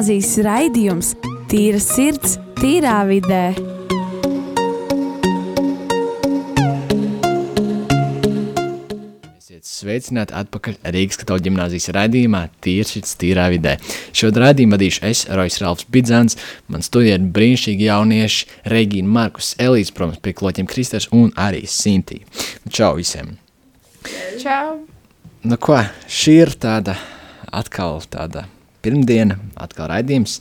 gimnāzijas raidījums Tīra sirds, tīrā vidē. Sveicināti atpakaļ Rīgas katoļu ģimnāzijas raidījumā Tīršits tīrā vidē. Šo raidījumu vadīšu es, Rojas Ralfs Bidzans, man studijā ir brīnišķīgi jaunieši Regīna Markus Elīs, protams, pie kloķiem Kristers un arī Sintī. Čau visiem! Čau! Nu ko, šī ir tāda atkal tāda pirmdiena, atkal raidījums.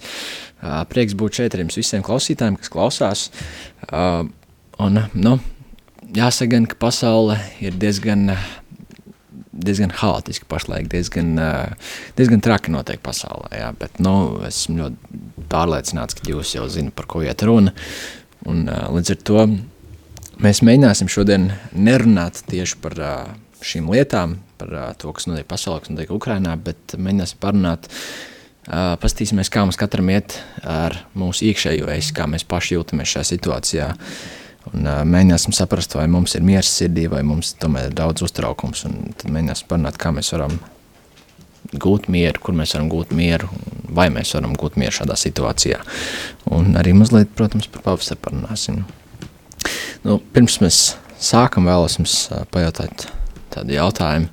Prieks būt šeit ar jums visiem klausītājiem, kas klausās. Un, nu, jāsaka gan, ka pasaule ir diezgan, diezgan haotiska pašlaik, diezgan, diezgan traki notiek pasaulē, jā, bet, nu, esmu ļoti pārliecināts, ka jūs jau zinat, par ko iet runa, un līdz ar to mēs mēģināsim šodien nerunāt tieši par šīm lietām, par uh, to, kas notiek pasaulē, kas notiek Ukrainā, bet mēģināsim parunāt, uh, pastīsimies, kā mums katram iet ar mūsu iekšējo es, kā mēs paši jūtamies šajā situācijā, un uh, mēģināsim saprast, vai mums ir miers sirdī, vai mums tomēr ir daudz uztraukums, tad mēģināsim parunāt, kā mēs varam gūt mieru, kur mēs varam gūt mieru, vai mēs varam gūt mieru šādā situācijā. Un arī mazliet, protams, par pavasaru parunāsim. Nu, pirms mēs sākam, vēlos jums pajautāt tādu jautājumu,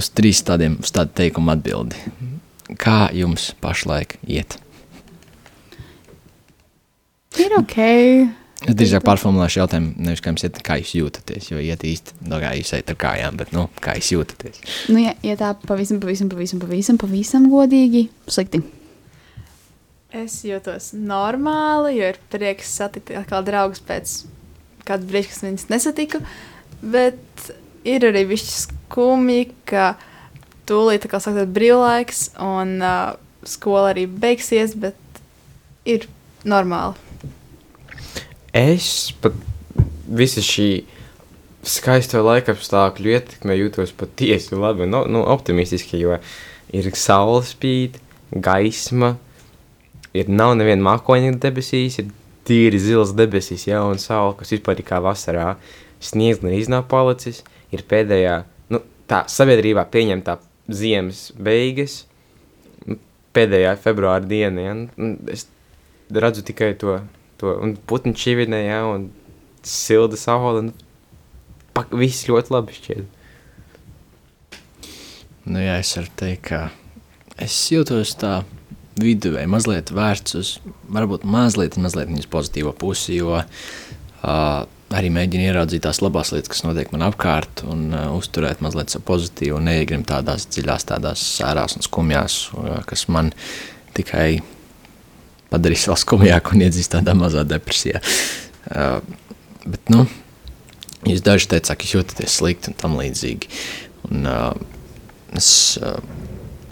uz trīs tādiem, uz tādu teikumu atbildi. Kā jums pašlaik iet? Ir ok. Es drīzāk pārformulēšu jautājumu, nevis kā jums iet, kā jūs jūtaties, jo iet īsti, no kā jūs ejat ar kājām, bet, nu, kā jūs jūtaties? Nu, ja, ja tā pavisam, pavisam, pavisam, pavisam, pavisam godīgi, slikti. Es jūtos normāli, jo ir prieks satikt atkal draugus pēc kāda brīža, kas viņas nesatiku, bet ir arī višķi skumji, ka tūlīt tā kā sāksies brīvlaiks un uh, skola arī beigsies, bet ir normāli. Es pat visu šī skaisto laika apstākļu ietekmē jūtos patiesi labi un no, nu, optimistiski, jo ir saule spīd, gaisma, ir nav neviena mākoņa debesīs, ir tīri zils debesīs, ja, un saule, kas vispār ir kā vasarā, sniegs gan iznāk palicis, ir pēdējā, nu, tā sabiedrībā pieņemtā ziemas beigas, nu, pēdējā februāra diena, ja, un es redzu tikai to, to un putni čivinē, ja, un silda saule, un pak, viss ļoti labi šķiet. Nu, jā, es varu teikt, ka es jūtos tā viduvēji, mazliet vērts uz, varbūt mazliet, mazliet viņas pozitīvo pusi, jo uh, arī mēģinu ieraudzīt tās labās lietas, kas notiek man apkārt, un uh, uzturēt mazliet savu pozitīvu, un neiegrim tādās dziļās, tādās sērās un skumjās, uh, kas man tikai padarīs vēl skumjāk un iedzīs tādā mazā depresijā. Uh, bet, nu, jūs daži teicāt, ka jūtaties slikti un tam līdzīgi. Un, uh, es uh,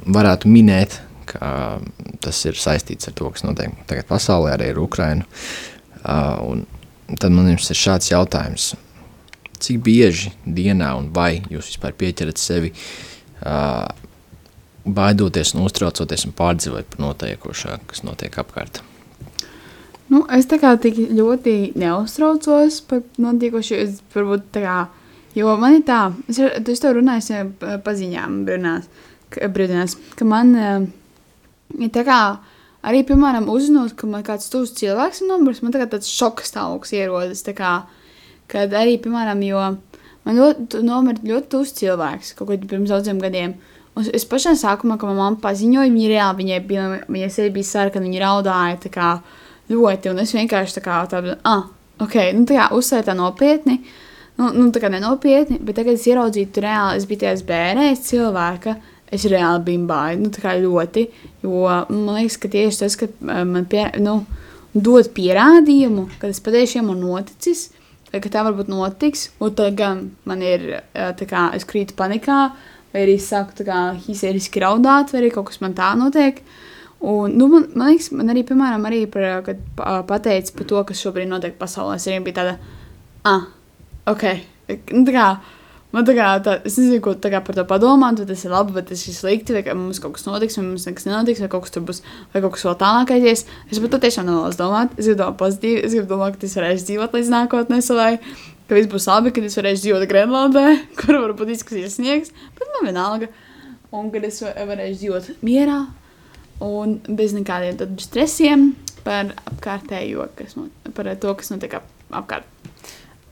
varētu minēt, ka tas ir saistīts ar to, kas notiek tagad pasaulē, arī ar Ukrainu. Uh, un tad man jums ir šāds jautājums. Cik bieži dienā un vai jūs vispār pieķerat sevi uh, baidoties un uztraucoties un pārdzīvot par notiekošā, kas notiek apkārt? Nu, es tā kā tik ļoti neuztraucos par notiekošo, es varbūt tā kā, jo man ir tā, es, es tev runāju paziņām brīnās, ka, brīdinās, ka man uh, ir tā kā, arī, piemēram, uzzinot, ka man kāds tuvs cilvēks ir nomiris, man tā tāds šoka stāvoklis ierodas, kā, kad arī, piemēram, jo man ļoti nomira ļoti tuvs cilvēks, kaut kad pirms daudziem gadiem, Un es pašā sākumā, kad manā mamma paziņoja, viņa reāli viņai bija, viņai sevi bija sarkana, viņa raudāja kā ļoti, un es vienkārši tā kā tādu, ah, ok, nu tā kā uzsvēru tā nopietni, nu, nu tā kā nenopietni, bet tagad es ieraudzīju, tu reāli, es biju tajās bērēs cilvēka, es reāli baigi, nu tā kā ļoti, jo man liekas, ka tieši tas, ka eh, man pie, nu, dod pierādījumu, ka tas patiešām ir noticis, ka tā varbūt notiks, un tad gan man ir, eh, tā kā es krītu panikā, vai arī sāku tā kā histēriski raudāt, vai arī kaut kas man tā notiek. Un, nu, man, man liekas, man arī, piemēram, arī par, kad pa- pateica par to, kas šobrīd notiek pasaulē, es arī biju tāda, ah, ok, nu, tā kā, man tā kā, tā, es nezinu, ko tā par to padomāt, vai tas ir labi, vai tas ir slikti, vai ka mums kaut kas notiks, vai mums nekas nenotiks, vai kaut kas tur būs, vai kaut kas vēl tālāk aizies. Es par to tiešām nevēlos domāt, es gribu domāt pozitīvi, es gribu domāt, ka tas varēs dzīvot līdz nākotnē savai, ka viss būs labi, kad es varēšu dzīvot Grenlandē, kur varbūt izskatīsies sniegs, bet man vienalga. Un kad es va- varēšu dzīvot mierā, un bez nekādiem stresiem par apkārtējo, kas no, par to, kas notiek ap, apkārt.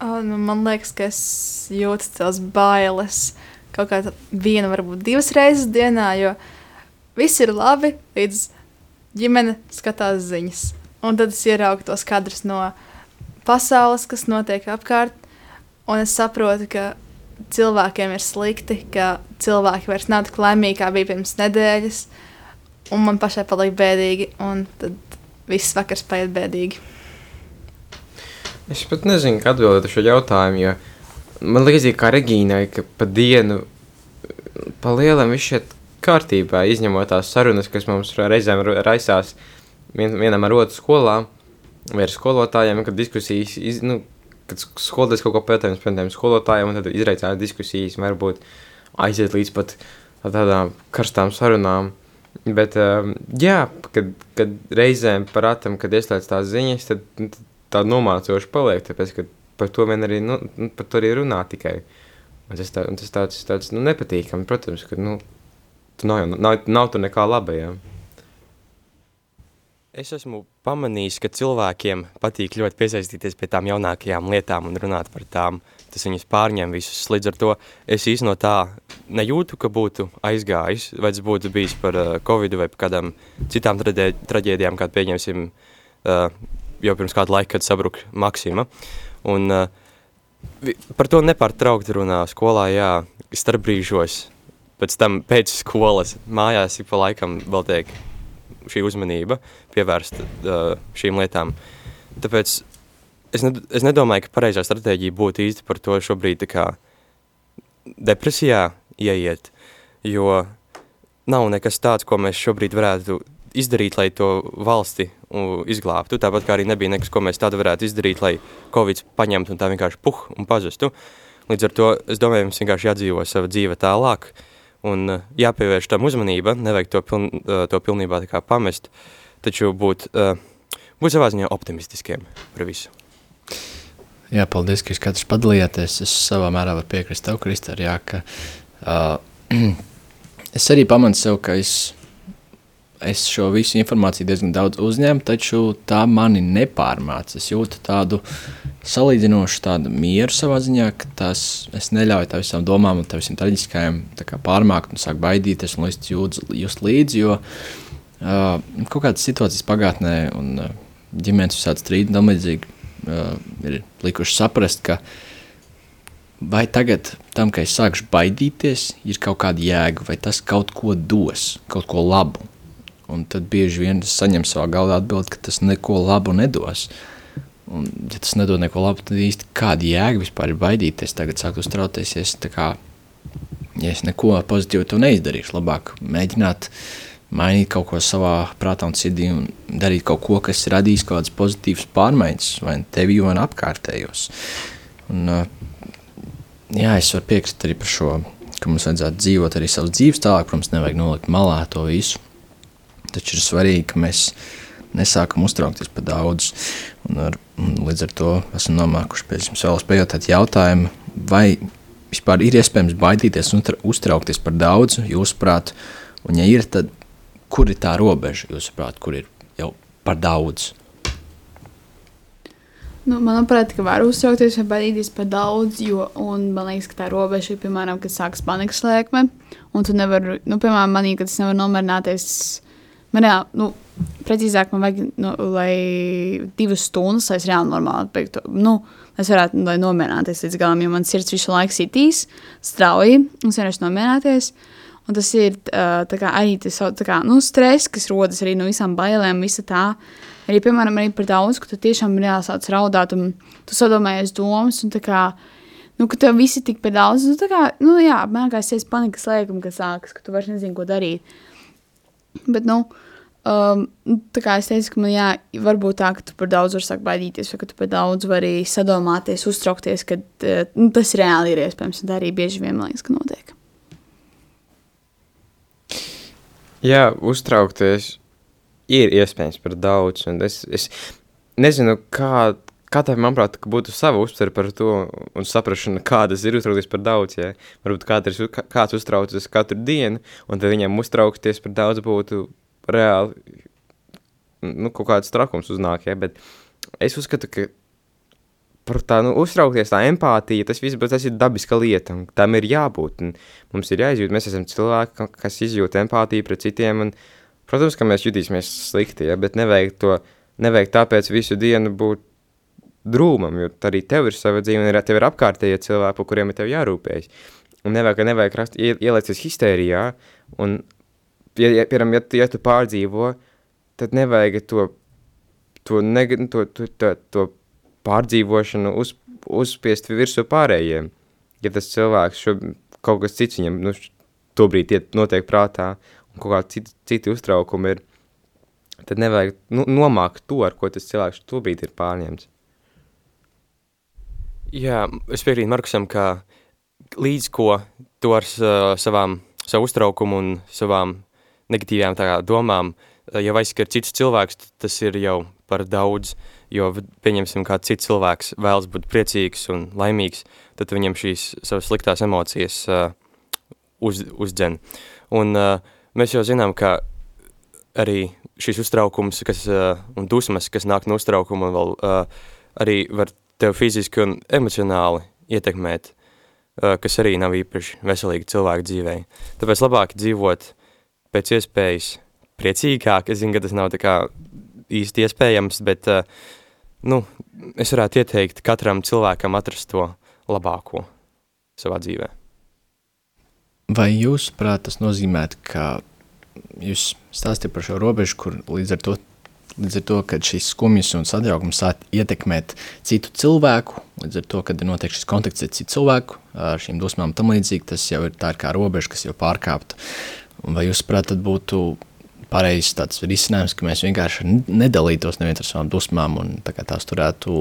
Uh, nu, man liekas, ka es jūtu tās bailes kaut kādā viena, varbūt divas reizes dienā, jo viss ir labi, līdz ģimene skatās ziņas. Un tad es ieraugu tos kadrus no pasaules, kas notiek apkārt, un es saprotu, ka cilvēkiem ir slikti, ka cilvēki vairs nav tik laimīgi, kā bija pirms nedēļas, un man pašai paliek bēdīgi, un tad viss vakars paiet bēdīgi. Es pat nezinu, kā atbildēt uz šo jautājumu, jo man līdzīgi kā Regīnai, ka pa dienu pa lielam viss šeit kārtībā, izņemot tās sarunas, kas mums reizēm raisās vien, vienam ar otru skolā vai ar skolotājiem, kad diskusijas, iz, nu, kad skolotājs kaut ko pētējums, piemēram, skolotājiem, un tad izraicās diskusijas, varbūt aiziet līdz pat tādām karstām sarunām. Bet, um, jā, kad, kad reizēm parātam, kad ieslēdz tās ziņas, tad, tad tā nomācoši paliek, tāpēc, ka par to vien arī, nu, nu, par to arī runā tikai. Un tas, tā, un tas tāds, tāds nu, nepatīkami, protams, ka, nu, tu nav, nav, nav tu nekā laba, jā. Es esmu pamanījis, ka cilvēkiem patīk ļoti piesaistīties pie tām jaunākajām lietām un runāt par tām. Tas viņus pārņem visus. Līdz ar to es īsti no tā nejūtu, ka būtu aizgājis, vai tas būtu bijis par uh, Covid vai par kādām citām traģēdijām, kādu pieņemsim uh, jau pirms kāda laika, kad sabruka Maksima. Un, uh, par to nepārtraukti runā skolā, jā, starp brīžos. Pēc tam pēc skolas mājās ik pa laikam vēl tiek šī uzmanība pievērsta uh, šīm lietām. Tāpēc es, ne, es nedomāju, ka pareizā stratēģija būtu īsti par to šobrīd tā kā depresijā ieiet, jo nav nekas tāds, ko mēs šobrīd varētu izdarīt, lai to valsti izglābtu. Tāpat kā arī nebija nekas, ko mēs tādu varētu izdarīt, lai Covid paņemtu un tā vienkārši puh un pazustu. Līdz ar to es domāju, mums vienkārši jādzīvo sava dzīve tālāk un jāpievērš tam uzmanība, nevajag to, piln, to pilnībā tā kā pamest, taču būt, būt savā ziņā optimistiskiem par visu. Jā, paldies, ka katrs padalījāties. Es savā mērā varu piekrist tev, Kristēr, jā, ka uh, es arī pamanu sev, ka es es šo visu informāciju diezgan daudz uzņēmu, taču tā mani nepārmāca. Es jūtu tādu salīdzinošu tādu mieru savā ziņā, ka tas es neļauju tam visām domām un tam visam traģiskajam pārmākt un sāk baidīties un līdz jūt, just līdzi, jo uh, kaut kādas situācijas pagātnē un uh, ģimenes visādi strīdi un līdzīgi uh, ir likuši saprast, ka vai tagad tam, ka es sākšu baidīties, ir kaut kāda jēga, vai tas kaut ko dos, kaut ko labu. Un tad bieži vien saņem savā galvā atbildi, ka tas neko labu nedos. Un, ja tas nedod neko labu, tad īsti kāda jēga vispār ir baidīties. Tagad sāk uztraukties, ja es, kā, ja es neko pozitīvu to neizdarīšu. Labāk mēģināt mainīt kaut ko savā prātā un sirdī un darīt kaut ko, kas radīs kaut kādas pozitīvas pārmaiņas vai tevi, vai apkārtējos. Un, jā, es varu piekrist arī par šo, ka mums vajadzētu dzīvot arī savas dzīves tālāk. Protams, nevajag nolikt malā to visu Taču ir svarīgi, ka mēs nesākam uztraukties par daudz. Un ar, un līdz ar to esam nonākuši pie jums vēlas pajautāt jautājumu, vai vispār ir iespējams baidīties un uztraukties par daudz, jūsuprāt, un ja ir, tad kur ir tā robeža, jūsuprāt, kur ir jau par daudz? Nu, manuprāt, ka var uztraukties vai baidīties par daudz, jo man liekas, ka tā robeža ir, piemēram, kad sākas panikas lēkme, un tu nevari, nu, piemēram, manī, kad es nevaru nomierināties, Man jā, nu, precīzāk, man vajag, nu, lai divas stundas, lai es reāli normāli beigtu. Nu, es varētu lai nomierināties līdz galam, jo man sirds visu laiku sitīs strauji, un es vienkārši nomierināties. Un tas ir uh, kā, arī tas kā, nu, stress, kas rodas arī no visām bailēm, visa tā. Arī, piemēram, arī par daudz, ka tu tiešām reāli sāc raudāt, un tu sadomājies domas, un tā kā, nu, ka tev visi tik par daudz, nu, tā kā, nu, jā, apmēram kā es panikas lēkuma, kas sākas, ka tu vairs nezini, ko darīt. Bet, nu, um, tā kā es teicu, ka man jā, varbūt tā, ka tu par daudz vari sākt baidīties, vai ka tu par daudz vari sadomāties, uztraukties, ka uh, nu, tas reāli ir iespējams, un tā arī bieži vien man liekas, ka notiek. Jā, uztraukties ir iespējams par daudz, es, es nezinu, kā, Katram, manuprāt, būtu sava uztvere par to un saprašana, kādas ir uztraukties par daudz. Ja? Varbūt kāds, kāds uztraucas katru dienu, un tad viņam uztraukties par daudz būtu reāli nu, kaut kāds trakums uznāk, ja, bet es uzskatu, ka par tā, nu, uztraukties, tā empātija, tas viss, tas ir dabiska lieta, un tam ir jābūt, mums ir jāizjūt, mēs esam cilvēki, kas izjūt empātiju pret citiem, un, protams, ka mēs jutīsimies slikti, ja, bet nevajag to, nevajag tāpēc visu dienu būt drūmam, jo arī tev ir sava dzīve, un tev ir apkārtējie cilvēki, par kuriem ir tev jārūpējas. Un nevajag, nevajag rast, ielēcies histērijā, un, ja, ja, piemēram, ja, ja tu pārdzīvo, tad nevajag to, to, neg, to, to, to, to pārdzīvošanu uz, uzspiest virsū pārējiem. Ja tas cilvēks šo, kaut kas cits viņam nu, tobrīd iet notiek prātā un kaut kādi citi, citi uztraukumi ir, tad nevajag nu, nomākt to, ar ko tas cilvēks tobrīd ir pārņemts. Jā, es piekrītu Markusam, ka līdz ko to ar uh, savām, savu uztraukumu un savām negatīvām tā, domām, ja aizskar cits cilvēks, tas ir jau par daudz. Jo, pieņemsim, kā cits cilvēks vēlas būt priecīgs un laimīgs, tad viņam šīs savas sliktās emocijas uh, uz, uzdzen. Un uh, mēs jau zinām, ka arī šīs uztraukums kas, uh, un dusmas, kas nāk no uztraukuma, vēl, uh, arī var tev fiziski un emocionāli ietekmēt, kas arī nav īpaši veselīgi cilvēku dzīvē. Tāpēc labāk dzīvot pēc iespējas priecīgāk. Es zinu, ka tas nav tā kā īsti iespējams, bet nu, es varētu ieteikt katram cilvēkam atrast to labāko savā dzīvē. Vai jūs, prāt, tas nozīmē, ka jūs stāstījat par šo robežu, kur līdz ar to, līdz ar to kad šīs skumjas un sadraugums sāk ietekmēt citu cilvēku, līdz ar to, kad ir notiek šis kontakts ar citu cilvēku, ar šīm dusmām tam līdzīgi, tas jau ir tā ir kā robeža, kas jau pārkāpta. Vai jūs, prāt, tad būtu pareizs tāds risinājums, ka mēs vienkārši nedalītos neviens ar savām dusmām un tā tās turētu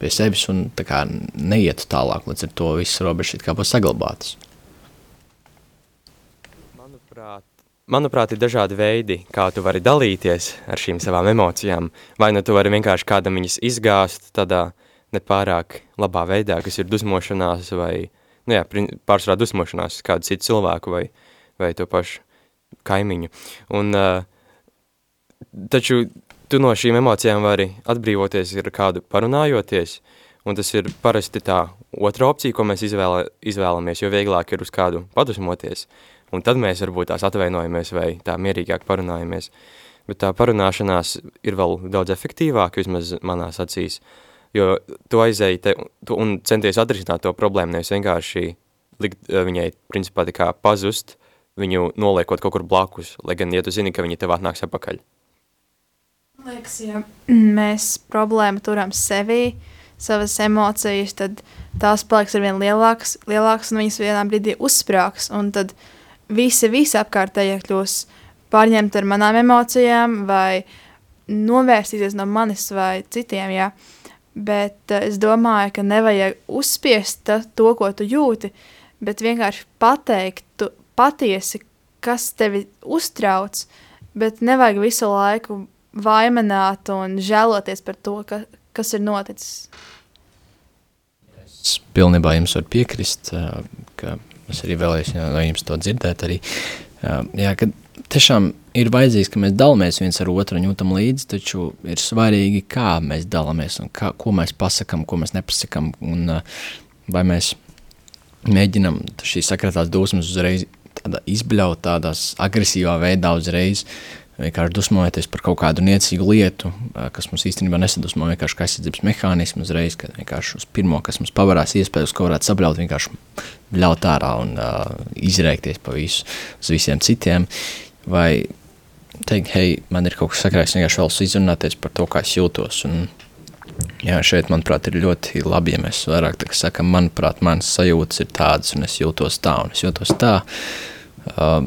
pie sevis un kā, neietu tālāk, līdz ar to visas robežas it kā būs Manuprāt, ir dažādi veidi, kā tu vari dalīties ar šīm savām emocijām. Vai nu tu vari vienkārši kādam viņas izgāzt tādā nepārāk labā veidā, kas ir dusmošanās vai, nu jā, pārsvarā dusmošanās kādu citu cilvēku vai, vai to pašu kaimiņu. Un, uh, taču tu no šīm emocijām vari atbrīvoties ar kādu parunājoties, un tas ir parasti tā otra opcija, ko mēs izvēla, izvēlamies, jo vieglāk ir uz kādu padusmoties, un tad mēs varbūt tās atvainojamies vai tā mierīgāk parunājamies. Bet tā parunāšanās ir vēl daudz efektīvāka, vismaz manās acīs, jo tu aizēji te, tu, un centies atrisināt to problēmu, nevis vienkārši likt viņai, principā, tā kā pazust, viņu noliekot kaut kur blakus, lai gan, ja tu zini, ka viņi tev atnāks apakaļ. Liekas, ja mēs problēmu turam sevī, savas emocijas, tad tās paliks ar vien lielākas, lielākas un viņas vienā brīdī uzsprāgs, un tad visi, visi apkārtējie kļūs pārņemti ar manām emocijām vai novērstīsies no manis vai citiem, jā. Bet uh, es domāju, ka nevajag uzspiest to, ko tu jūti, bet vienkārši pateikt, tu, patiesi, kas tevi uztrauc, bet nevajag visu laiku vaimanāt un žēloties par to, ka, kas ir noticis. Es pilnībā jums varu piekrist, ka es arī vēlējos no jums to dzirdēt arī. Jā, ka tiešām ir vajadzīgs, ka mēs dalāmies viens ar otru un jūtam līdzi, taču ir svarīgi, kā mēs dalāmies un kā, ko mēs pasakam, ko mēs nepasakam un vai mēs mēģinam šīs sakratās dusmas uzreiz tādā izbļaut, tādās agresīvā veidā uzreiz, vienkārši dusmojoties par kaut kādu niecīgu lietu, kas mums īstenībā nesadusmo vienkārši kā aizsardzības mehānismu uzreiz, kad vienkārši uz pirmo, kas mums pavarās iespēju, uz ko varētu sabļaut, vienkārši ļaut ārā un uh, izrēkties pa visu, uz visiem citiem, vai teikt, hei, man ir kaut kas sakrājis, vienkārši vēlos izrunāties par to, kā es jūtos, un Jā, šeit, manuprāt, ir ļoti labi, ja mēs vairāk tā, sakam, manuprāt, manas sajūtas ir tādas, un es jūtos tā, un es jūtos tā. Uh,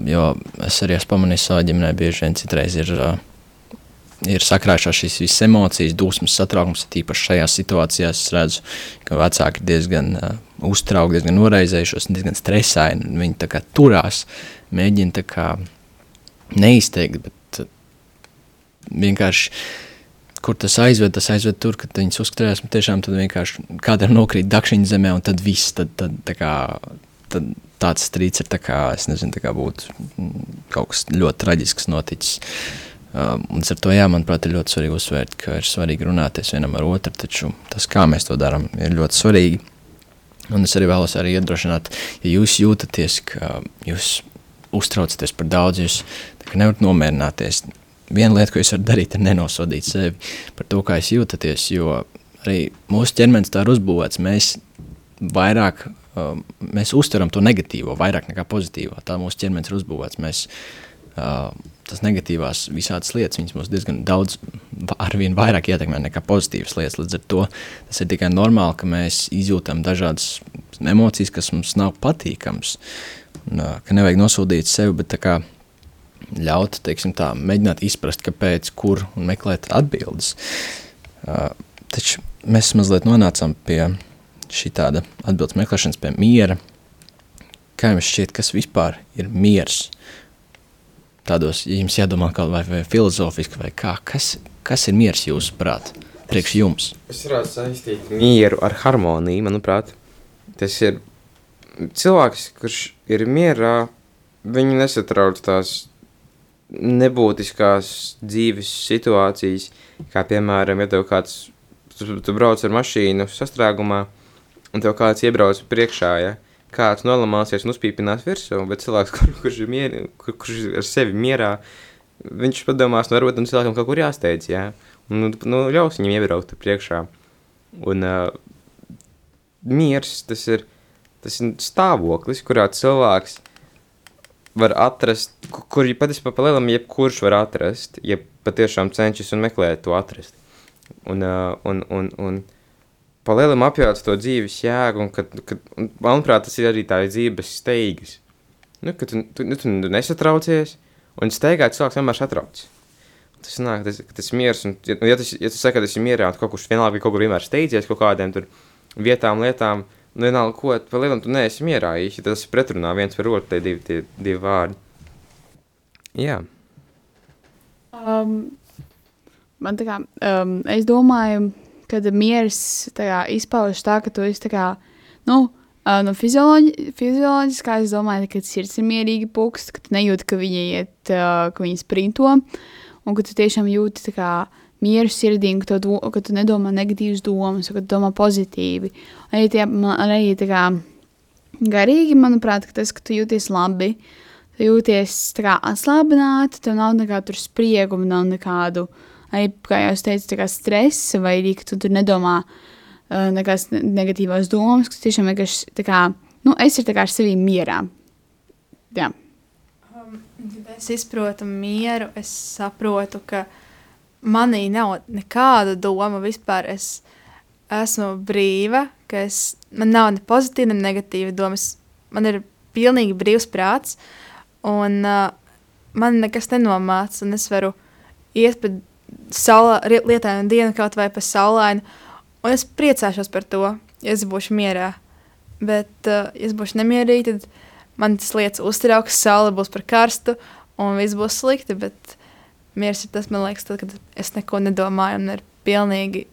jo es arī esmu pamanījis savā ģimenē, bieži vien citreiz ir, uh, ir sakrājušās šīs visas emocijas, dusmas, satraukums. Tīpaši šajās situācijās es redzu, ka vecāki ir diezgan uh, uztraukti, diezgan noraizējušies, diezgan stresaini. Viņi tā kā turās, mēģina tā kā neizteikt, bet uh, vienkārši kur tas aizved, tas aizved tur, kad viņas uzskatījās, tiešām tad vienkārši kādam nokrīt dakšiņa zemē, un tad viss, tad, tad, tā kā, tad tāds strīds ir tā kā, nezinu, tā kā būtu kaut kas ļoti traģisks noticis. Uh, un ar to, jā, manuprāt, ir ļoti svarīgi uzsvērt, ka ir svarīgi runāties vienam ar otru, taču tas, kā mēs to darām, ir ļoti svarīgi. Un es arī vēlos arī iedrošināt, ja jūs jūtaties, ka jūs uztraucaties par daudz, jūs nevarat nomierināties. Viena lieta, ko jūs varat darīt, ir nenosodīt sevi par to, kā jūs jūtaties, jo arī mūsu ķermenis tā ir uzbūvēts. Mēs vairāk, uh, mēs uztveram to negatīvo vairāk nekā pozitīvo. Tā mūsu ķermenis ir uzbūvēts. Mēs, uh, tas negatīvās visādas lietas, viņas mums diezgan daudz, arvien vairāk ietekmē nekā pozitīvas lietas. Līdz ar to tas ir tikai normāli, ka mēs izjūtam dažādas emocijas, kas mums nav patīkams. Un, ka nevajag nosūdīt sevi, bet kā, ļaut teiksim, tā, mēģināt izprast, kāpēc, kur un meklēt atbildes. Uh, taču mēs mazliet nonācām pie šī tāda atbildes meklēšanas, pie miera. Kā jums šķiet, kas vispār ir miers? tādos, jums jādomā kaut vai, vai filozofiski, vai kā, kas, kas ir miers jūsu prāt, priekš jums? Es varētu saistīt mieru ar harmoniju, manuprāt. Tas ir cilvēks, kurš ir mierā, viņi nesatrauc tās nebūtiskās dzīves situācijas, kā piemēram, ja tev kāds, tu, tu brauc ar mašīnu sastrēgumā, un tev kāds iebrauc priekšā, ja, kāds nolamāsies un uzpīpinās virsū, bet cilvēks, kur, kurš, ir mier, kur, kurš ar sevi mierā, viņš padomās, nu, varbūt tam cilvēkam kaut kur jāsteidz, jā, un, nu, ļaus viņam iebraukt priekšā. Un uh, miers, tas ir, tas ir stāvoklis, kurā cilvēks var atrast, kur patiesībā pa lielam jebkurš var atrast, ja patiešām cenšas un meklē to atrast. Un, uh, un, un, un, un palielam apjauts to dzīves jēgu, un, kad, kad, un, manuprāt, tas ir arī tā dzīves steigas. Nu, kad tu, tu, nu, tu nesatraucies, un steigā cilvēks vienmēr satrauc. Tas nāk, tas, tas miers, un, ja, ja, tas, ja tu saka, ka tas ir mierā, un kaut kurš vienalga kaut kur vienmēr steidzies kaut kādiem tur vietām, lietām, nu, vienalga, ko, pa lielam tu neesi mierā, īši, tas pretrunā viens par otru, tie divi, tie divi vārdi. Jā. Um, man tā kā, um, es domāju, kad miers kā, izpaužas tā, ka tu esi kā, nu, no fizioloģi, fizioloģiskā, es domāju, ka sirds ir mierīgi pukst, ka tu nejūti, ka viņi iet, ka viņi sprinto, un ka tu tiešām jūti kā, mieru sirdī, ka tu, ka tu nedomā negatīvas domas, ka tu domā pozitīvi. Arī, tie, man, arī kā garīgi, manuprāt, ka tas, ka tu jūties labi, tu jūties kā atslābināti, tev nav nekādu spriegumu, nav nekādu uh, arī, kā jau es teicu, stresa, vai arī, ka tu tur nedomā nekādas negatīvās domas, kas tiešām vienkārši tā kā, nu, es ir tā kā ar sevi mierā. Jā. Um, es izprotu mieru, es saprotu, ka manī nav nekāda doma vispār. Es esmu brīva, ka es, man nav ne pozitīva, ne negatīva domas. Man ir pilnīgi brīvs prāts, un uh, man nekas nenomāca, un es varu iet pa saulā, lietaina diena kaut vai pa saulainu, un es priecāšos par to, ja es būšu mierā. Bet, uh, ja es būšu nemierīgi, tad man tas lietas uztrauks, saule būs par karstu, un viss būs slikti, bet miers ir tas, man liekas, tad, kad es neko nedomāju un ir pilnīgi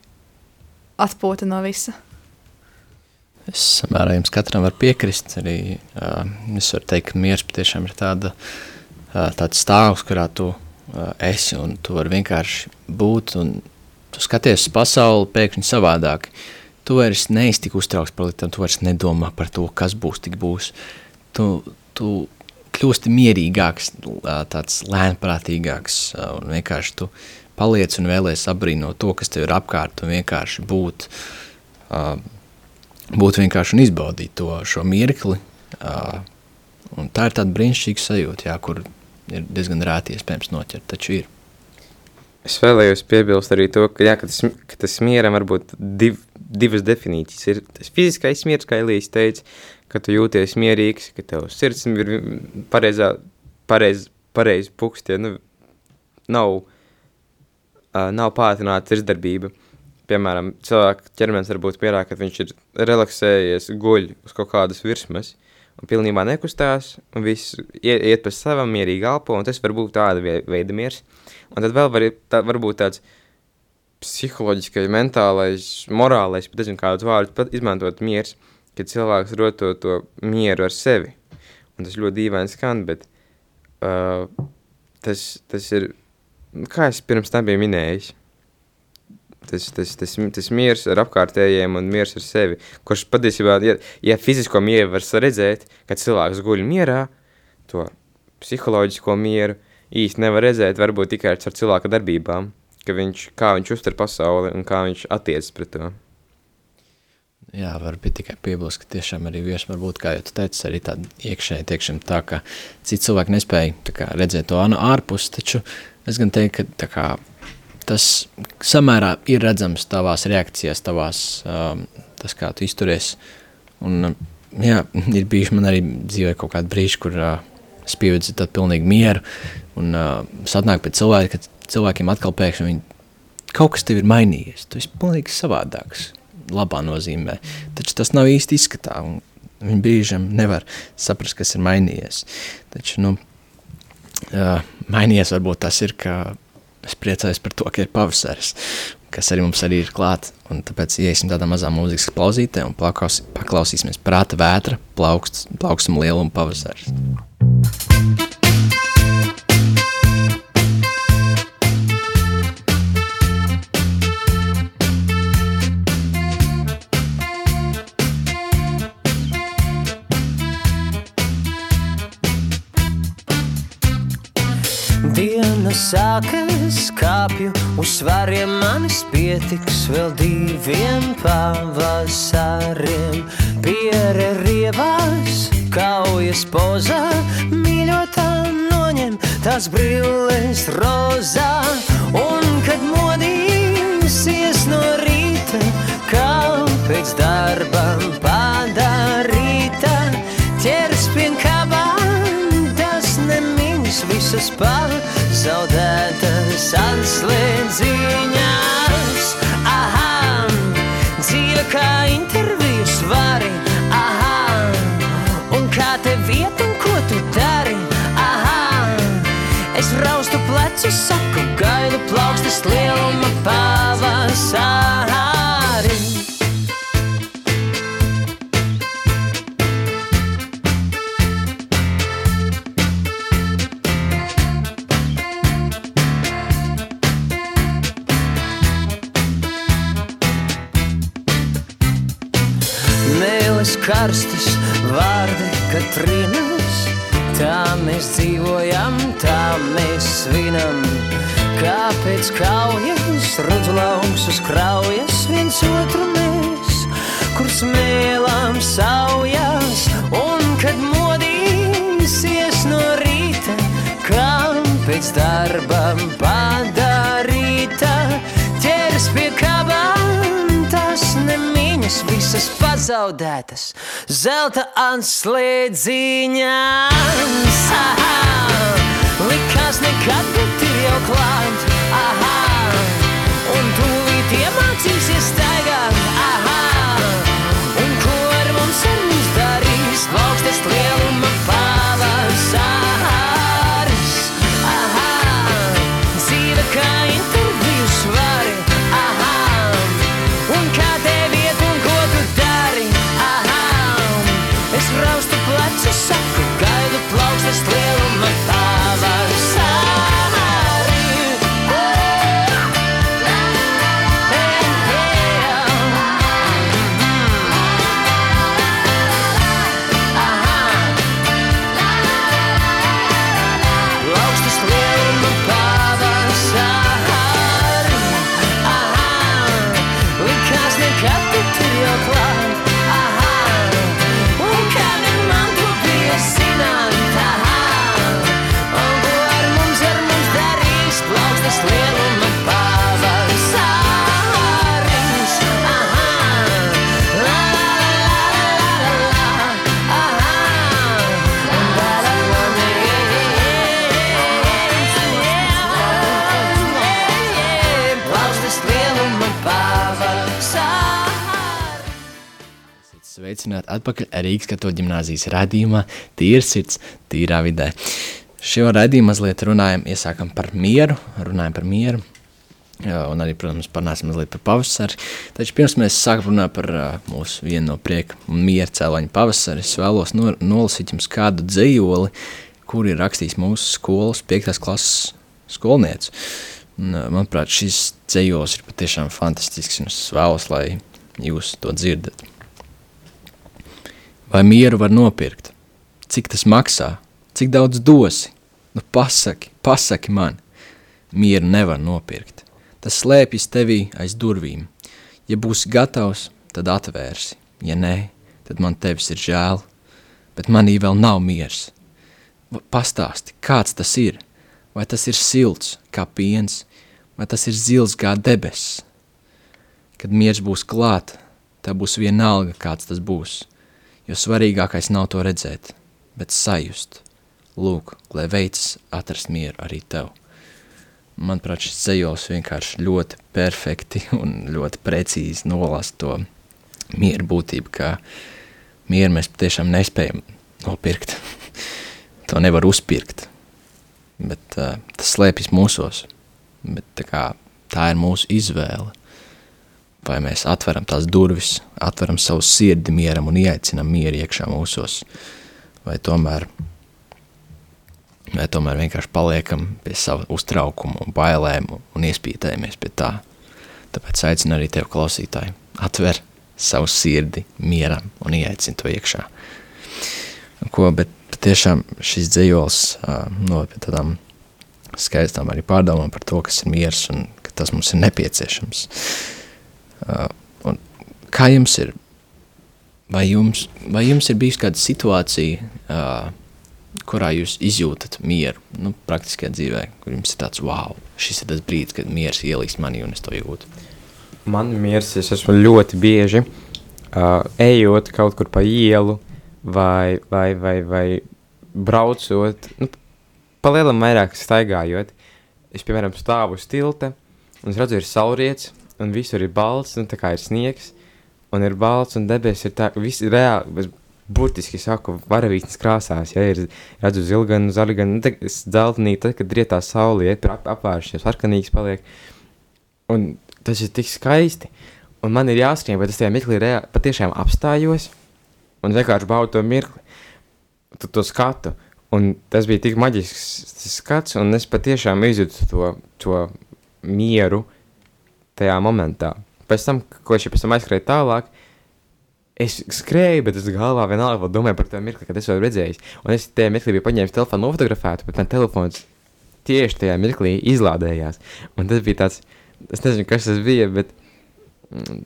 atpūta no visa. Es samērā jums katram varu piekrist. Arī uh, es varu teikt, ka miers patiešām ir tāda, uh, tāds stāvs, kurā tu esi, un tu vari vienkārši būt, un tu skaties uz pasauli pēkšņi savādāk. Tu vairs neesi tik uztraukts par lietām, tu vairs nedomā par to, kas būs, tik būs. Tu, tu kļūsti mierīgāks, tāds lēnprātīgāks, un vienkārši tu paliec un vēlies apbrīnot to, kas tev ir apkārt, un vienkārši būt, būt vienkārši un izbaudīt to šo mirkli. Un tā ir tāda brīnišķīga sajūta, jā, kur ir diezgan rēti iespējams noķert, taču ir. Es vēlējos piebilst arī to, ka, jā, ka, tas, ka tas mieram var būt div, divas definīcijas. Ir tas fiziskais miers, kā Elīs teica, ka tu jūties mierīgs, ka tev sirds ir pareizā, pareiz, pareiz pukst, ja nu, nav, uh, nav pātrināta sirdsdarbība. Piemēram, cilvēka ķermenis var būt mierā, kad viņš ir relaksējies, guļ uz kaut kādas virsmas, un pilnībā nekustās, un viss iet, iet pa savam, mierīgi elpo, un tas var būt tāda veida miers. Un tad vēl var, tā, var būt tāds psiholoģiskais, mentālais, morālais, pat nezinu kādus vārdus, pat izmantot miers, kad cilvēks rod to, to mieru ar sevi. Un tas ļoti dīvaini skan, bet uh, tas, tas ir nu, kā es pirms tam biju minējis, tas, tas, tas, tas miers ar apkārtējiem un miers ar sevi, kurš patiesībā, ja, ja fizisko mieru var redzēt, kad cilvēks guļ mierā, to psiholoģisko mieru īsti nevar redzēt, varbūt tikai ar cilvēka darbībām, ka viņš, kā viņš uztver pasauli un kā viņš attiecas pret to. Jā, varbūt tikai piebilst, ka tiešām arī vieši varbūt, kā jau tu teici, arī tāda iekšēji tiekšana tā, ka citi cilvēki nespēja kā, redzēt to ārpus, taču es gan teiktu, ka kā, tas samērā ir redzams tavās reakcijās, tavās, um, tas kā tu izturies, un jā, ir bijuši man arī dzīvē kaut kādi brīži, kur uh, es pievedzu tādu pilnīgu mieru, un uh, satnāk pēc cilvēki, ka cilvēkiem atkal pēkšņi viņi, kaut kas tev ir mainījies, tu esi pilnīgi savādāks, labā nozīmē. Taču tas nav īsti izskatā, un viņi brīžam nevar saprast, kas ir mainījies. Taču, nu, uh, mainījies varbūt tas ir, ka es priecājos par to, ka ir pavasaris, kas arī mums arī ir klāt, un tāpēc iesim tādā mazā mūzikas klauzītē un paklaus, paklausīsimies prāta vētra, plaukst, plaukstum lielumu pavasaris. Thank sākas kāpju uz svariem manis pietiks vēl diviem pavasariem. Piere rievās, kaujas pozā, mīļotā noņem tās brilles rozā. Un kad modīsies no rīta, kā pēc darbam padarīta, ķers pie kabām, tas nemiņas visas pār zaudētas atslēdziņās. Aha, dzīve kā interviju svari. Aha, un kā te vieta un ko tu dari. Aha, es raustu plecu, saku, gaidu plaukstas lieluma pavasarī. Karstas vārdi, kad trinas. Tā mēs dzīvojam, tā mēs svinam. Kāpēc kaujas, rudzu lauks uz kraujas, viens otru mēs, kur smēlām saujās, un kad modīsies no rīta, kam pēc darbam padarīta, nemiņas visas pazaudētas, zelta anslēdziņās. Likās nekad, bet ir jau klāt, aha, un tūlīt iemācīsies staigāt, aha, un ko ar mums ar mums darīs, plaukstes lieluma just atpakaļ Rīgas katoļu ģimnāzijas radījumā Tīrs sirds, tīrā vidē. Šo radījumu mazliet runājam, iesākam par mieru, runājam par mieru, un arī, protams, parunāsim mazliet par pavasari. Taču pirms mēs sākam runāt par mūsu vienu no prieka un miera cēloņu pavasari, es vēlos no, nolasīt jums kādu dzējoli, kur ir rakstījis mūsu skolas 5. klases uh, manuprāt, šis dzējos ir patiešām fantastisks, un es vēlos, lai jūs to dzirdat. Vai mieru var nopirkt? Cik tas maksā? Cik daudz dosi? Nu pasaki, pasaki man. Mieru nevar nopirkt. Tas slēpjas tevī aiz durvīm. Ja būsi gatavs, tad atvērsi. Ja nē, tad man tevis ir žēl. Bet manī vēl nav miers. Pastāsti, kāds tas ir? Vai tas ir silts kā piens, vai tas ir zils kā debesis? Kad miers būs klāt, tā būs vienalga, kāds tas būs. Jo svarīgākais nav to redzēt, bet sajust. Lūk, lai veids atrast mieru arī tev. Manuprāt, šis dzējos vienkārši ļoti perfekti un ļoti precīzi nolasa to mieru būtību, ka mieru mēs patiešām nespējam nopirkt. to nevar uzpirkt, bet uh, tas slēpjas mūsos. Bet tā, kā, tā ir mūsu izvēle. Vai mēs atveram tās durvis, atveram savu sirdi mieram un ieaicinām mieru iekšā mūsos, vai tomēr, vai tomēr vienkārši paliekam pie sava uztraukuma un bailēm un iespītējamies pie tā. Tāpēc aicinu arī tevi klausītāji, atver savu sirdi mieram un ieaicinu to iekšā. Ko, bet patiešām šis dzējols uh, no pie tādām skaistām arī pārdomām par to, kas ir miers un ka tas mums ir nepieciešams. Uh, un kā jums ir? Vai jums, vai jums ir bijusi kāda situācija, uh, kurā jūs izjūtat mieru, nu, praktiskajā dzīvē, kur jums ir tāds, wow, šis ir tas brīdis, kad miers ielīst manī un es to jūtu? Man miers, es esmu ļoti bieži uh, ejot kaut kur pa ielu vai, vai, vai, vai braucot, nu, pa lielam vairāk staigājot. Es, piemēram, stāvu uz tilta un es redzu, ir saulriets un visur ir balts, un tā kā ir sniegs un ir balts un debesis ir tā, ka viss ir reāli, es burtiski saku, varavīksnes krāsās, ja ir, redzu zilganu, zaļganu, nu, tā, es dzeltenī, tad, kad rietā sauli iet, ap, apvāršies, sarkanīgs paliek, un tas ir tik skaisti, un man ir jāskrien, vai tas tajā mirklī reāli patiešām apstājos, un vienkārši baudu to mirkli, tu to skatu, un tas bija tik maģisks skats, un es patiešām izjūtu to, to mieru tajā momentā. Pēc tam, ko jau pēc tam aizskrēju tālāk, es skrēju, bet es galvā vienalga domāju par to mirkli, kad es to redzēju. Un es tajā mirklī biju paņēmis telefonu, nofotografētu, bet man telefons tieši tajā mirklī izlādējās. Un tas bija tāds, es nezinu, kas tas bija, bet mm,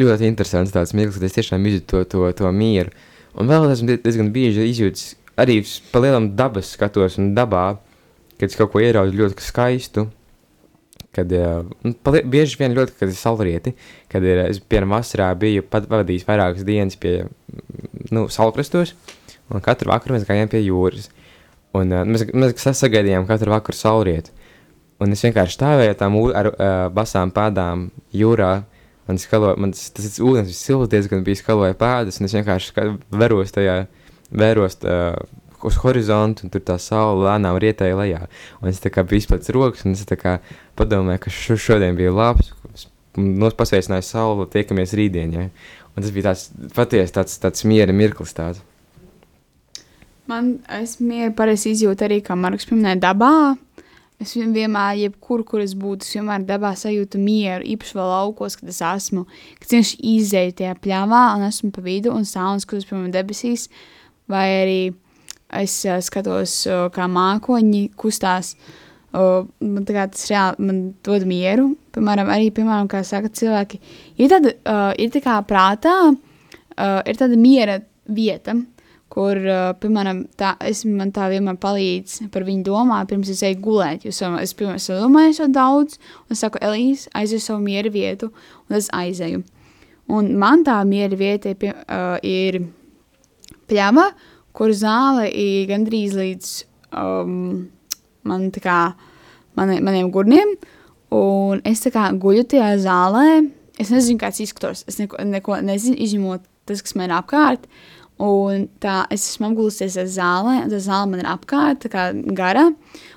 ļoti interesants tāds mirklis, kad es tiešām izjūtu to, to, to mieru. Un vēl esmu die- diezgan bieži izjūtis arī pa lielam dabas skatos un dabā, kad es kaut ko ieraudu ļoti skaistu, kad uh, palie, bieži vien ļoti, kad ir saulrieti, kad ir, es piemēram vasarā biju pat vadījis vairākas dienas pie, nu, saulkrastos, un katru vakaru mēs gājām pie jūras, un uh, mēs, mēs sa- sagaidījām katru vakaru saulrietu, un es vienkārši stāvēju tām ū- ar uh, basām pādām jūrā, man skalo, man tas, tas ūdens bija silts diezgan bija skaloja pēdas, un es vienkārši veros tajā, vēros uh, uz horizontu, un tur tā saule lēnām rietēja lejā. Un es tā kā biju izplacis rokas, un es tā kā padomāju, ka šo, šodien bija labs, nos pasveicināju sauli, tiekamies rītdien, ja? Un tas bija tāds patiesi tāds, tāds miera mirklis tāds. Man es mieru parasti izjūtu arī, kā Marks pieminēja, dabā. Es vien- vienmēr, jebkur, kur es būtu, es vienmēr dabā sajūtu mieru, īpaši vēl laukos, kad es esmu, kad vienkārši izēju tajā pļāvā un esmu pa vidu un stāvu un skatos, piemēram, debesīs, vai arī es uh, skatos, uh, kā mākoņi kustās. Uh, man tas reāli man dod mieru. Piemēram, arī, piemēram, kā saka cilvēki, ir tāda, uh, ir tā kā prātā, uh, ir tāda miera vieta, kur, uh, piemēram, tā, es, man tā vienmēr palīdz par viņu domāt, pirms es eju gulēt. Jo es, es domāju šo daudz, un es saku, Elīze, aizies savu miera vietu, un es aizēju. Un man tā miera vieta pie, uh, ir pļava, kur zāle ir gandrīz līdz um, man, kā, mani, maniem gurniem, un es kā guļu tajā zālē, es nezinu, kāds izskatos, es neko, neko nezinu, izņemot tas, kas man ir apkārt, un tā, es esmu apgulusies aiz zālē, un tā zāle man ir apkārt, kā gara,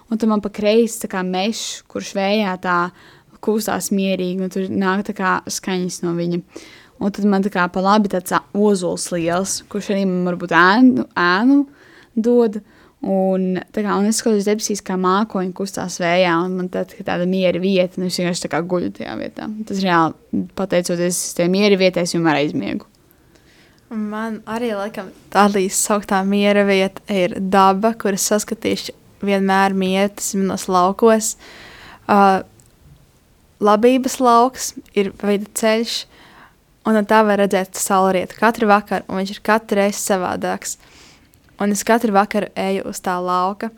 un tad man pa kreisi kā mešs, kurš vējā tā kustās mierīgi, un tur nāk tā kā skaņas no viņa. Un tad man tā kā pa labi tāds ozols liels, kurš arī man varbūt ēnu, ēnu dod, Un, kā, un es skatos debesīs, kā mākoņi kustās vējā, un man tā, tāda miera vieta, un es vienkārši tā kā guļu tajā vietā. Tas reāli, pateicoties tai miera vietai, es vienmēr aizmiegu. Man arī laikam tā līdz sauktā miera vieta ir daba, kuras saskatīšu vienmēr mieru, tas ir manos laukos. Uh, labības lauks ir veida ceļš, un no tā var redzēt saulrietu katru vakaru, un viņš ir katru reizi savādāks. Un es katru vakaru eju uz tā lauka,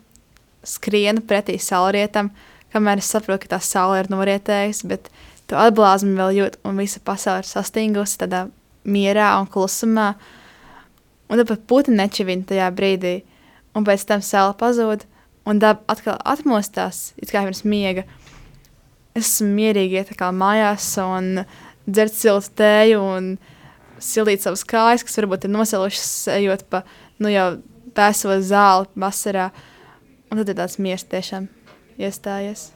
skrienu pretī saulrietam, kamēr es saprotu, ka tā saule ir norietējusi, bet to atblāzmi vēl jūt, un visa pasaule ir sastingusi tādā mierā un klusumā. Un tad pat putekļi nečivina tajā brīdī, un pēc tam saule pazūd, un daba atkal atmostās, it kā pirms miega. Es esmu mierīgi iet mājās un dzert siltu tēju un silīt savas kājas, kas varbūt ir nosalušas, ejot pa nu, jau pēso zāli vasarā. Un tad ir tāds miers tiešām iestājies.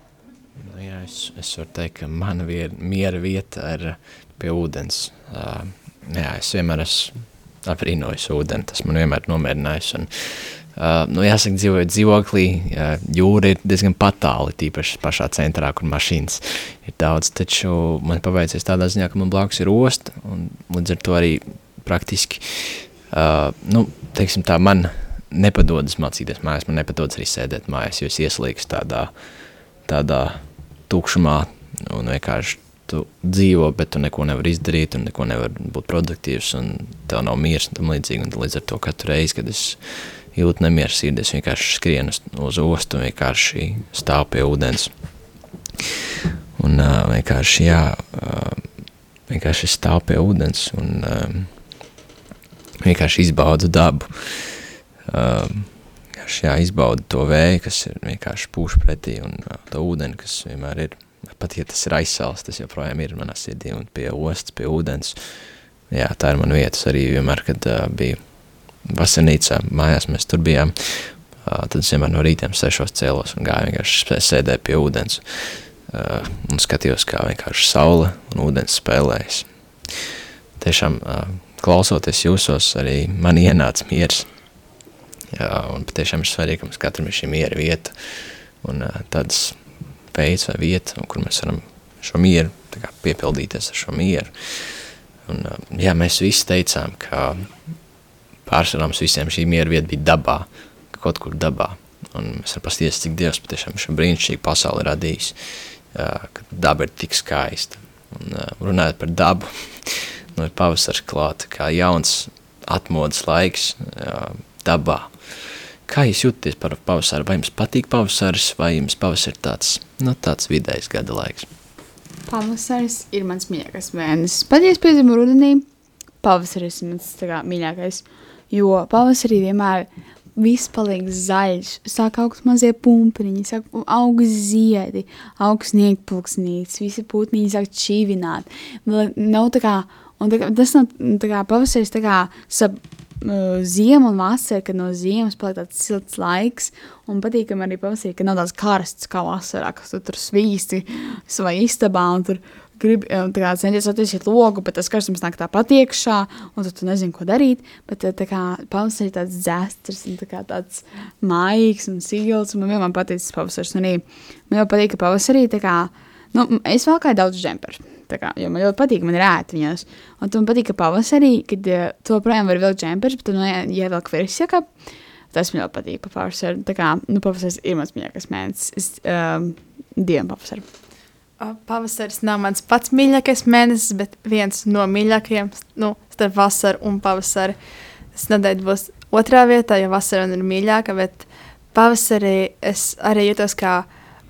Nu, jā, es, es varu teikt, ka mana vier, miera vieta ir pie ūdens. Uh, jā, es vienmēr esmu aprīnojis ūdeni, tas man vienmēr nomierinājis. Un, uh, nu, jāsaka, dzīvojot dzīvoklī, uh, jūra ir diezgan patāli, tīpaši pašā centrā, kur mašīnas ir daudz, taču man paveicies tādā ziņā, ka man blakus ir osta, un līdz ar to arī praktiski, uh, nu, teiksim tā, man nepadodas mācīties mājās, man nepadodas arī sēdēt mājās, jo es ieslīgs tādā, tādā tukšumā un vienkārši tu dzīvo, bet tu neko nevar izdarīt un neko nevar būt produktīvs un tev nav miers un tam līdzīgi. Un līdz ar to katru reizi, kad es jūtu nemieru sirdī, es vienkārši skrienu uz, ostu un vienkārši stāvu pie ūdens. Un uh, vienkārši, jā, uh, vienkārši stāvu pie ūdens un uh, vienkārši izbaudu dabu. Uh, jā, izbaudu to vēju, kas vienkārši pūš pretī un uh, to ūdeni, kas vienmēr ir pat ja tas ir aizsals, tas joprojām ir manā sirdī un pie ostas, pie ūdens. Jā, tā ir mana vietas arī vienmēr, kad uh, bija vasarnīcā, mājās mēs tur bijām, tad es vienmēr no rītiem sešos cēlos un gāju vienkārši sēdēju pie ūdens un skatījos, kā vienkārši saule un ūdens spēlējas. Tiešām klausoties jūsos arī man ienāca miers. Un patiešām ir svarīgi, ka mums katram ir šī miera vieta un tādas veids vai vieta, kur mēs varam šo mieru piepildīties ar šo mieru. Un, jā, mēs visi teicām, ka pārsvarā mums visiem šī miera vieta bija dabā, kaut kur dabā. Un mēs varam pasties, cik Dievs patiešām šo brīnišķīgu pasauli radījis, ka daba ir tik skaista. Un, runājot par dabu, nu ir pavasars klāt, kā jauns atmodas laiks dabā. Kā jūs jūtaties par pavasaru? Vai jums patīk pavasaris, vai jums pavasaris ir tāds, nu, tāds vidējs gada laiks? Pavasaris ir mans mīļākais mēnesis. Pat ja es piedzimu rudenī, pavasaris ir mans kā, mīļākais. Jo pavasarī vienmēr viss paliek zaļš, sāk augt mazie pumpiņi, sāk augt ziedi, augt sniegpulksnītes, visi putniņi sāk čīvināt. Vēl nav tā kā, un tā kā, tas nav tā kā pavasaris tā kā sap, ziema un vasara, kad no ziemas paliek tāds silts laiks, un patīkami arī pavasarī, ka nav tāds karsts kā vasarā, kas tu tur svīsti savā istabā un tur grib, tā kā centies attīstīt logu, bet tas karstums nāk tā patiekšā, un tu, tu nezini, ko darīt, bet tā kā pavasarī tāds dzēstrs un tā kā tāds mājīgs un silts, man vienmēr patīk tas pavasars, un man jau patīk, ka pavasarī kā, nu, es vēl kā daudz džemperu. Kā, jo man ļoti patīk, man ir ēta viņos. Un man patīk, ka pavasarī, kad uh, to projām var vilkt džempers, bet, nu, ja, ja vēl kvirs jaka, tas man ļoti patīk pa pavasaru. Tā kā, nu, pavasaris ir mans mīļākais mēnesis. Es um, dienu pavasaru. Pavasaris nav mans pats mīļākais mēnesis, bet viens no mīļākajiem nu, starp vasaru un pavasari. Es nedēļu būs otrā vietā, jo vasara man ir mīļāka, bet pavasarī es arī jūtos kā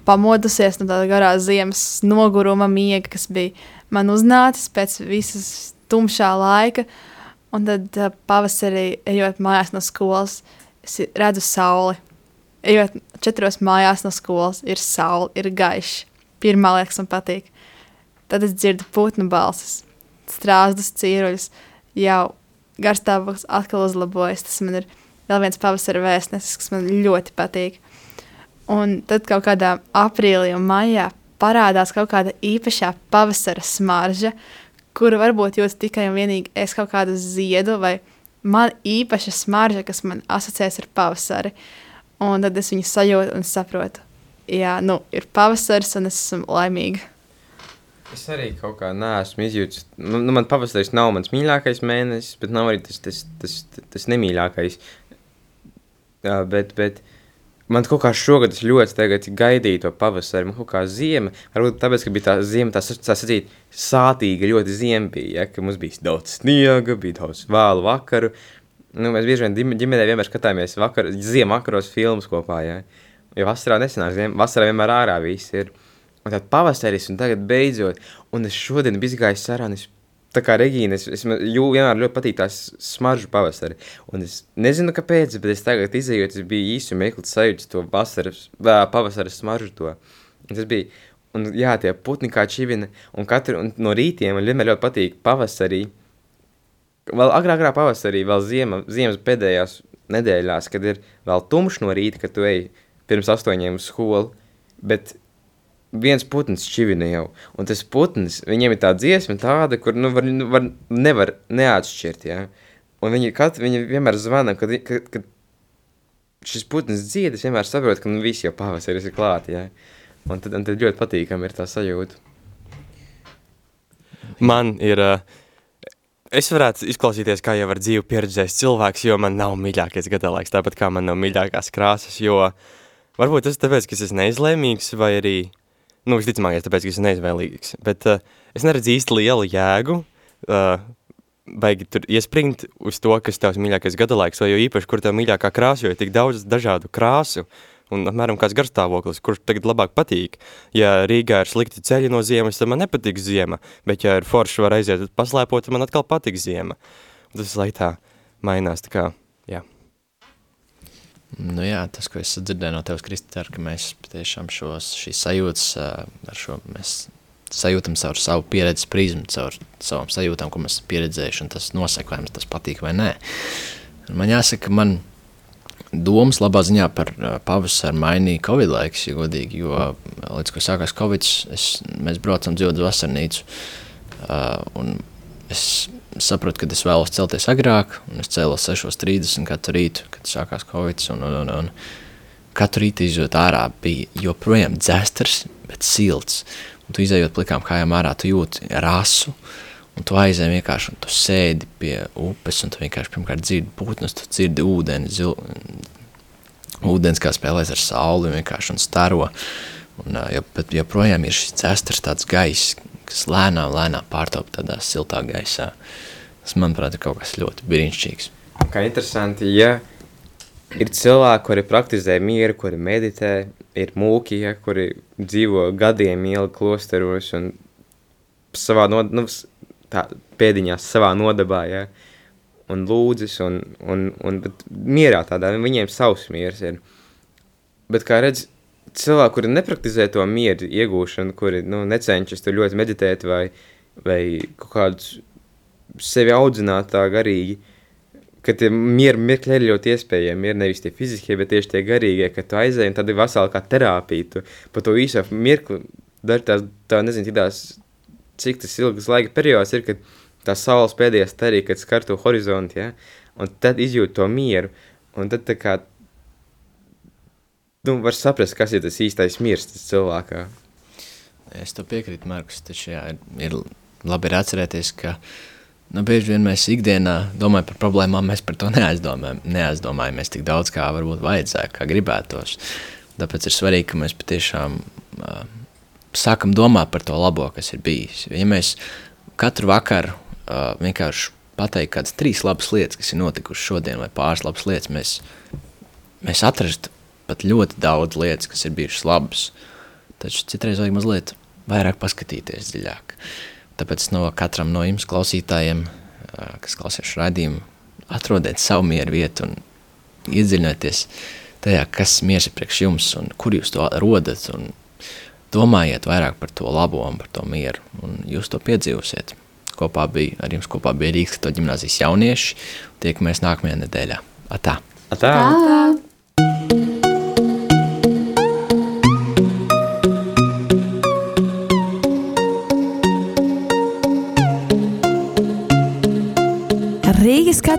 pamodusies no tāda garā ziemas noguruma miega, kas bija man uznācis pēc visas tumšā laika. Un tad uh, pavasarī, ejot mājās no skolas, es redzu sauli. Ejot četros mājās no skolas, ir saule, ir gaišs. Pirmā lieta, kas man patīk. Tad es dzirdu putnu balsis, strāzdus, cīruļus. Jau garstāvoklis atkal uzlabojas. Tas man ir vēl viens pavasara vēstnesis, kas man ļoti patīk. Un tad kaut kādā aprīlī un maijā parādās kaut kāda īpašā pavasara smarža, kuru varbūt jūs tikai un vienīgi es kaut kādu ziedu vai man īpaša smarža, kas man asociēs ar pavasari. Un tad es viņu sajūtu un saprotu. Jā, nu, ir pavasaris, un es esmu laimīga. Es arī kaut kā neesmu izjūtis. Nu, nu, man pavasaris nav mans mīļākais mēnesis, bet nav arī tas, tas, tas, tas, nemīļākais. Jā, bet, bet man kaut kā šogad ļoti tagad gaidīju to pavasari. Man kaut kā ziema, varbūt tāpēc, ka bija tā ziema, tā, tā sacīt, sātīga, ļoti ziema bija, ja, ka mums bija daudz sniega, bija daudz vēlu vakaru. Nu, mēs bieži vien ģim- ģimenē vienmēr skatāmies vakar, ziema vakaros filmas kopā, ja. Jo vasarā nesanāk, ziem, vasarā vienmēr ārā viss ir. Un tad pavasaris, un tagad beidzot, un es šodien biju gājis sarā, un es tā kā Regīna, es, es jū, vienmēr ļoti patīk tās smaržu pavasari. Un es nezinu, kāpēc, bet es tagad izējot, es biju īsi meklēt sajūtas to vasaras, vā, pavasaras smaržu to. Un tas bija, un jā, tie putni kā čivina, un katru, un no rītiem man vienmēr ļoti patīk pavasarī, vēl agrāk, agrāk pavasarī, vēl ziema, ziemas pēdējās nedēļās, kad ir vēl tumšs no rīta, kad tu ej pirms astoņiem uz skolu, bet viens putns čivina jau, un tas putns, viņiem ir tā dziesma tāda, kur, nu, var, nu, var, nevar neatšķirt, ja, un viņi, kat, viņi vienmēr zvana, kad, kad, kad šis putns dzied, es vienmēr saprotu, ka, nu, viss jau pavasaris ir klāt, ja, un tad, un tad ļoti patīkam ir tā sajūta. Man ir. Uh, es varētu izklausīties kā jau ar dzīvi pieredzējis cilvēks, jo man nav mīļākais gada laiks, tāpat kā man nav mīļākās krāsas. Jo varbūt tas ir tāpēc, ka es esmu neizlēmīgs, vai arī. Nu, visticamākais, tāpēc, ka esmu neizvēlīgs. Bet uh, es neredzu īsti lielu jēgu. Uh, Baigi tur iespringt uz to, kas tavs mīļākais gada laiks, vai jo īpaši, kur tev mīļākā krāsa, jo ir tik daudz dažādu krāsu, un apmēram kāds garstāvoklis, kurš tagad labāk patīk. Ja Rīgā ir slikti ceļi no ziemas, tad man nepatīk ziema, bet ja ir forši var aiziet paslēpot, tad man atkal patīk ziema. Un Tas lai tā mainās, tā kā. Nu jā, tas, ko es dzirdēju no tevis, Kristē, ka mēs patiešām šos, šīs sajūtas ar šo mēs sajūtam caur savu pieredzi prizmu, caur savām sajūtām, ko mēs esam pieredzējuši, un tas nosaka, vai mums tas patīk vai nē. Man jāsaka, man domas labā ziņā par ā, pavasaru mainīja Covid laiks, ja godīgi, jo līdz ko sākās Covid, es, mēs braucam dzīvot uz vasarnīcu, un es sapratu, ka es vēlos celties agrāk, un es cēlos 6.30 katru rītu, kad sākās Covid, un, un, un, un katru rītu izjūt ārā bija joprojām dzestars, bet silts, un tu izējot plikām kājām ārā, tu jūti rasu, un tu aizēji vienkārši, un tu sēdi pie upes, un tu vienkārši pirmkārt dzirdi putnus, tu dzirdi ūdeni, zil, ūdens kā spēlēs ar sauli vienkārši un staro, un, jo, bet joprojām ir šis dzestars tāds gaiss, kas lēnām, lēnām pārtop tādā siltā gaisā. Tas, manuprāt, ir kaut kas ļoti brīnišķīgs. Kā interesanti, ja ir cilvēki, kuri praktizē mieru, kuri meditē, ir mūki, ja, kuri dzīvo gadiem ilgi klosteros un savā no, nu, tā, pēdiņās savā nodabā, ja, un lūdzas, un, un, un mierā tādā, viņiem savs miers ir. Bet kā redz, cilvēki, kuri nepraktizē to mieru iegūšanu, kuri, nu, necenšas tur ļoti meditēt vai, vai kaut kādus sevi audzināt tā garīgi, ka tie miera mirkļi ir ļoti iespējami. Ir nevis tie fiziskie, bet tieši tie garīgie, ka tu aizēji un tad ir vesela kā terapija. Tu pa to īso mirkli dari tās, tā nezinu, cik tās, cik tas ilgas laika periods ir, kad tā saules pēdējā starī, kad skar to horizontu, ja? un tad izjūt to mieru, un tad tā kā, nu, var saprast, kas ir tas īstais miers tas cilvēkā. Es to piekrītu, Markus. Taču jā, ir, ir labi ir atcerēties, ka nu, bieži vien mēs ikdienā domājam par problēmām, mēs par to neaizdomājam, neaizdomājamies tik daudz, kā varbūt vajadzētu, kā gribētos. Tāpēc ir svarīgi, ka mēs patiešām uh, sākam domāt par to labo, kas ir bijis. Ja mēs katru vakaru uh, vienkārši pateikt kādas trīs labas lietas, kas ir notikušas šodien, vai pāris labas lietas, mēs, mēs atrastu pat ļoti daudz lietas, kas ir bijušas labas. Taču citreiz vajag mazliet vairāk paskatīties dziļāk. Tāpēc no katram no jums klausītājiem, kas klausās šo raidījumu, atrodiet savu mieru vietu un iedziļināties tajā, kas miers ir priekš jums un kur jūs to rodat. Un domājiet vairāk par to labo un par to mieru, un jūs to piedzīvosiet. Kopā bija, ar jums kopā bija Rīgas to ģimnāzijas jaunieši. Tiekamies nākamajā nedēļā. Atā! Atā. Tā.